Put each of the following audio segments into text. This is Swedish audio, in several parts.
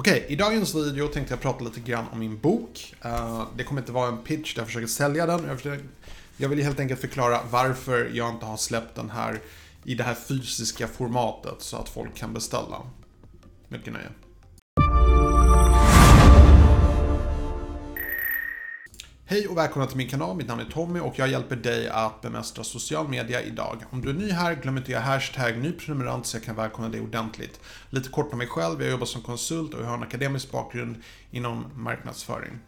Okej, i dagens video tänkte jag prata lite grann om min bok. Eh, det kommer inte vara en pitch där jag försöker sälja den. Jag vill helt enkelt förklara varför jag inte har släppt den här i det här fysiska formatet så att folk kan beställa. Mycket nöje. Hej och välkomna till min kanal, mitt namn är Tommy och jag hjälper dig att bemästra social media idag. Om du är ny här, glöm inte att göra hashtag nyprenumerant så jag kan välkomna dig ordentligt. Lite kort om mig själv, jag jobbar som konsult och jag har en akademisk bakgrund inom marknadsföring.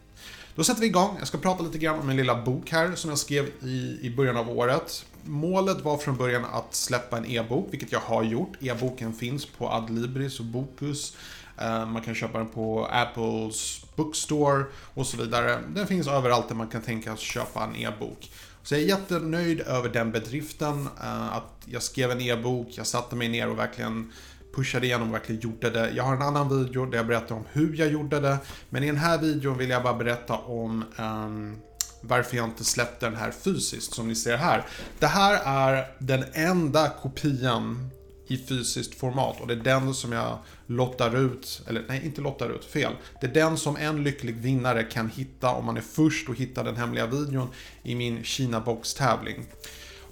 Då sätter vi igång. Jag ska prata lite grann om min lilla bok här som jag skrev i, i början av året. Målet var från början att släppa en e-bok, vilket jag har gjort. E-boken finns på Adlibris och Bokus. Eh, man kan köpa den på Apples Bookstore och så vidare. Den finns överallt där man kan tänka sig köpa en e-bok. Så jag är jättenöjd över den bedriften, eh, att jag skrev en e-bok, jag satte mig ner och verkligen pushade igenom och verkligen gjorde det. Jag har en annan video där jag berättar om hur jag gjorde det. Men i den här videon vill jag bara berätta om um, varför jag inte släppte den här fysiskt, som ni ser här. Det här är den enda kopian i fysiskt format och det är den som jag lottar ut, eller nej, inte lottar ut, fel. Det är den som en lycklig vinnare kan hitta om man är först och hittar den hemliga videon i min Kina-box-tävling.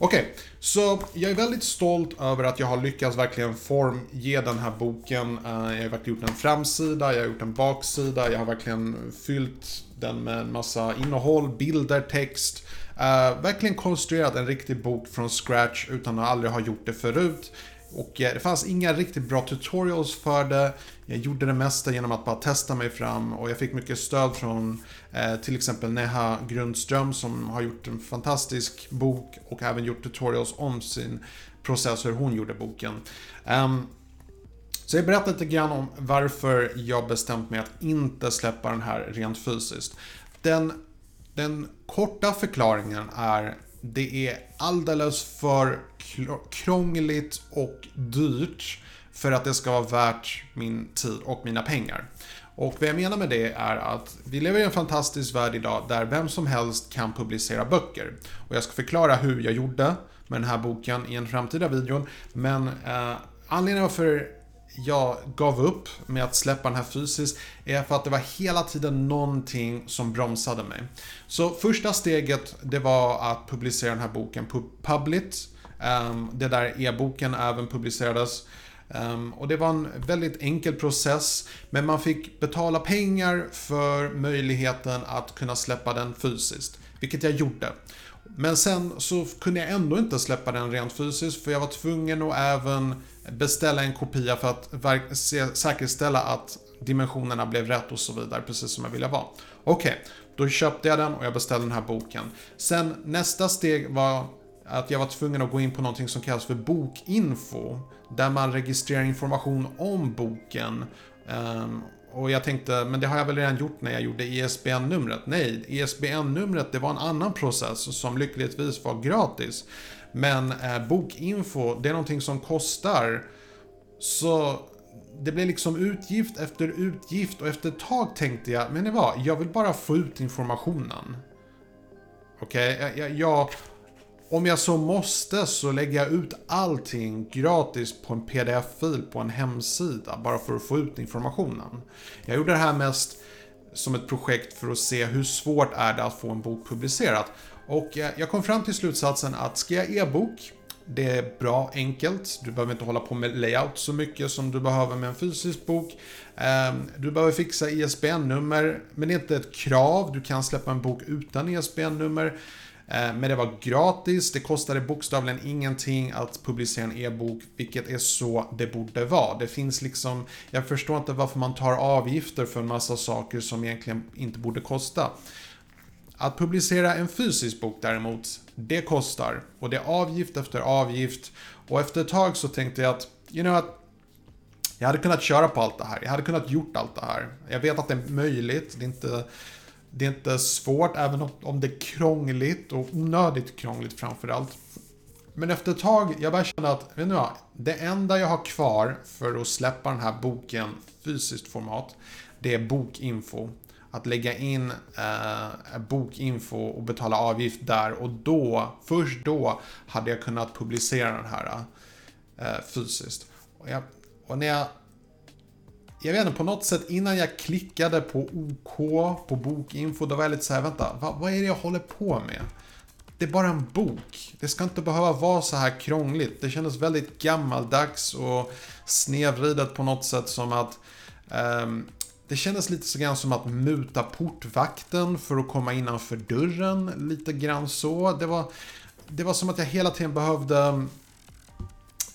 Okej, okay, så jag är väldigt stolt över att jag har lyckats verkligen formge den här boken. Eh, jag har verkligen gjort en framsida, jag har gjort en baksida, jag har verkligen fyllt den med en massa innehåll, bilder, text. Uh, verkligen konstruerat en riktig bok från scratch utan att aldrig ha gjort det förut. Och eh, det fanns inga riktigt bra tutorials för det. Jag gjorde det mesta genom att bara testa mig fram och jag fick mycket stöd från eh, till exempel Neha Grundström som har gjort en fantastisk bok och även gjort tutorials om sin process, hur hon gjorde boken. Um, så jag berättar lite grann om varför jag bestämt mig att inte släppa den här rent fysiskt. Den, den korta förklaringen är det är alldeles för krångligt och dyrt för att det ska vara värt min tid och mina pengar. Och vad jag menar med det är att vi lever i en fantastisk värld idag där vem som helst kan publicera böcker. Och jag ska förklara hur jag gjorde med den här boken i en framtida video. Men eh, anledningen för jag gav upp med att släppa den här fysiskt är för att det var hela tiden någonting som bromsade mig. Så första steget det var att publicera den här boken på Publit. Um, ehm, det där e-boken även publicerades. Um, och det var en väldigt enkel process, men man fick betala pengar för möjligheten att kunna släppa den fysiskt, vilket jag gjorde. Men sen så kunde jag ändå inte släppa den rent fysiskt för jag var tvungen att även beställa en kopia för att säkerställa att dimensionerna blev rätt och så vidare, precis som jag ville vara. Okej, okay, då köpte jag den och jag beställde den här boken. Sen nästa steg var att jag var tvungen att gå in på någonting som kallas för bokinfo. Där man registrerar information om boken. Um, och jag tänkte, men det har jag väl redan gjort när jag gjorde ISBN-numret. Nej, ISBN-numret det var en annan process som lyckligtvis var gratis. Men eh, bokinfo, det är någonting som kostar. Så det blev liksom utgift efter utgift och efter ett tag tänkte jag, men det var, jag vill bara få ut informationen. Okej, okay? jag, jag, jag om jag så måste så lägger jag ut allting gratis på en pdf-fil på en hemsida bara för att få ut informationen. Jag gjorde det här mest som ett projekt för att se hur svårt är det att få en bok publicerad. Och jag kom fram till slutsatsen att ska jag e-bok, det är bra enkelt. Du behöver inte hålla på med layout så mycket som du behöver med en fysisk bok. Ehm, du behöver fixa ISBN-nummer, men det är inte ett krav. Du kan släppa en bok utan ISBN-nummer. Eh, men det var gratis, det kostade bokstavligen ingenting att publicera en e-bok, vilket är så det borde vara. Det finns liksom, jag förstår inte varför man tar avgifter för en massa saker som egentligen inte borde kosta. Att publicera en fysisk bok däremot, det kostar. Och det är avgift efter avgift. Och efter ett tag så tänkte jag att, you know att, Jag hade kunnat köra på allt det här. Jag hade kunnat gjort allt det här. Jag vet att det är möjligt. Det är inte det är inte svårt, även om det är krångligt och onödigt krångligt framförallt. Men efter ett tag, jag bara känna att, vet ni vad? Det enda jag har kvar för att släppa den här boken fysiskt format, det är bokinfo. Att lägga in eh, bokinfo och betala avgift där och då, först då, hade jag kunnat publicera den här eh, fysiskt. Och, jag, och när jag jag vet inte, på något sätt innan jag klickade på OK på bokinfo, då var jag lite så här, vänta, vad, vad är det jag håller på med? Det är bara en bok. Det ska inte behöva vara så här krångligt. Det kändes väldigt gammaldags och snedvridet på något sätt som att um, det kändes lite så grann som att muta portvakten för att komma innanför dörren. Lite grann så. Det var, det var som att jag hela tiden behövde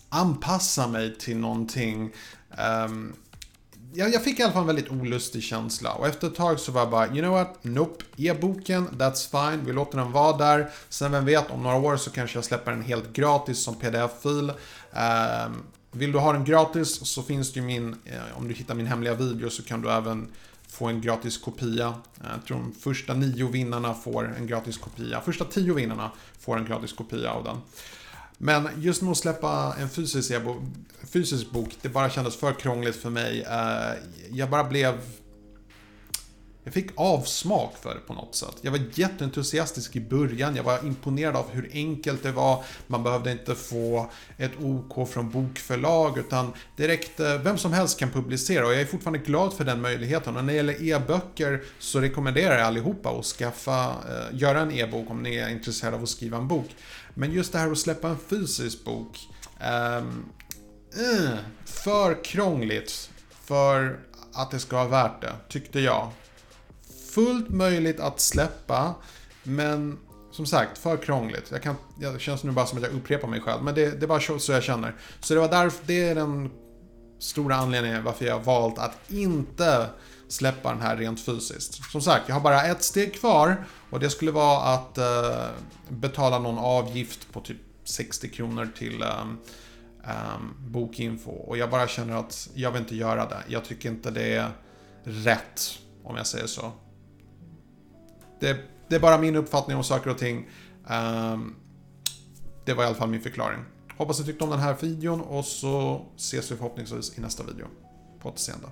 anpassa mig till någonting. Um, jag, jag, fick i alla fall en väldigt olustig känsla och efter ett tag så var jag bara, you know what, nope, ge boken, that's fine, vi låter den vara där. Sen vem vet, om några år så kanske jag släpper den helt gratis som pdf-fil. Um, vill du ha den gratis så finns det ju min, eh, om du hittar min hemliga video så kan du även få en gratis kopia. Jag tror de första nio vinnarna får en gratis kopia. Första tio vinnarna får en gratis kopia av den. Men just med att släppa en fysisk, e fysisk bok, det bara kändes för krångligt för mig. Eh, jag bara blev jag fick avsmak för det på något sätt. Jag var jätteentusiastisk i början, jag var imponerad av hur enkelt det var. Man behövde inte få ett OK från bokförlag utan direkt, eh, vem som helst kan publicera och jag är fortfarande glad för den möjligheten. Och när det gäller e-böcker så rekommenderar jag allihopa att skaffa, eh, göra en e-bok om ni är intresserade av att skriva en bok. Men just det här att släppa en fysisk bok, Um, uh, för krångligt för att det ska vara värt det, tyckte jag fullt möjligt att släppa, men som sagt, för krångligt. Jag kan, det känns nu bara som att jag upprepar mig själv, men det, det är bara så jag känner. Så det var därför, det är den stora anledningen varför jag har valt att inte släppa den här rent fysiskt. Som sagt, jag har bara ett steg kvar och det skulle vara att eh, betala någon avgift på typ 60 kronor till um, um, Bokinfo. Och jag bara känner att jag vill inte göra det. Jag tycker inte det är rätt, om jag säger så. Det, det, är bara min uppfattning om saker och ting. Um, det var i alla fall min förklaring. Hoppas du tyckte om den här videon och så ses vi förhoppningsvis i nästa video. På återseende.